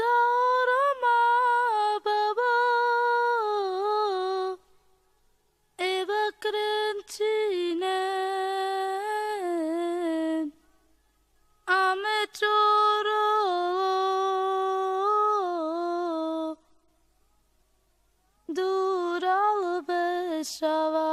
Sorma baba Eva kręcinem Ame czoro Dural beszava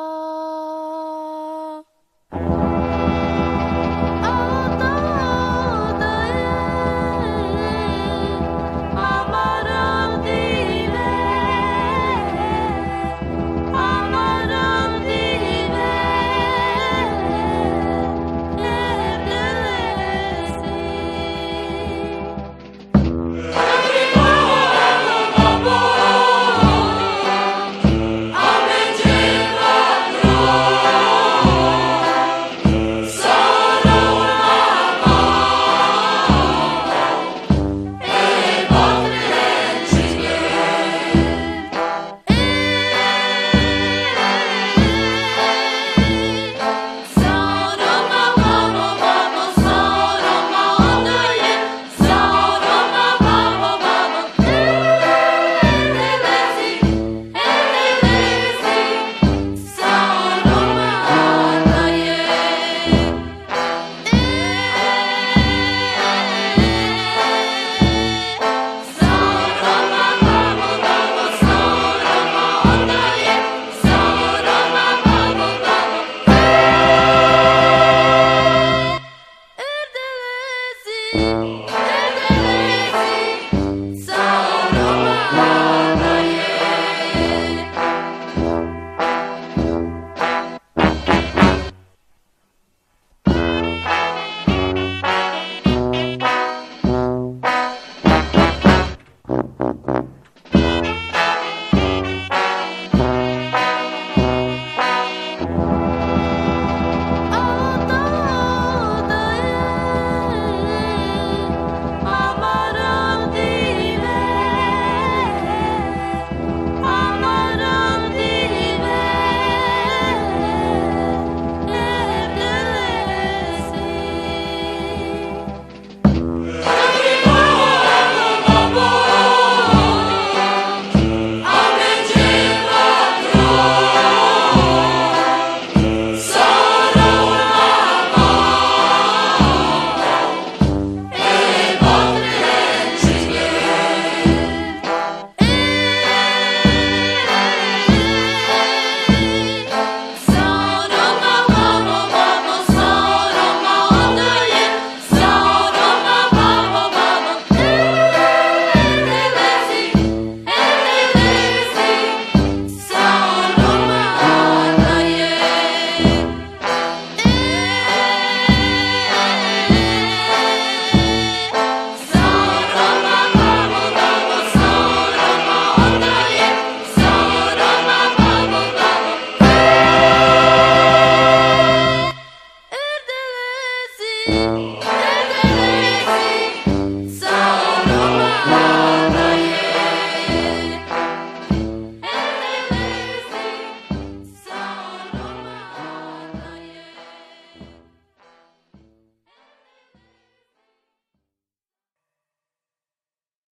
Mm-hmm.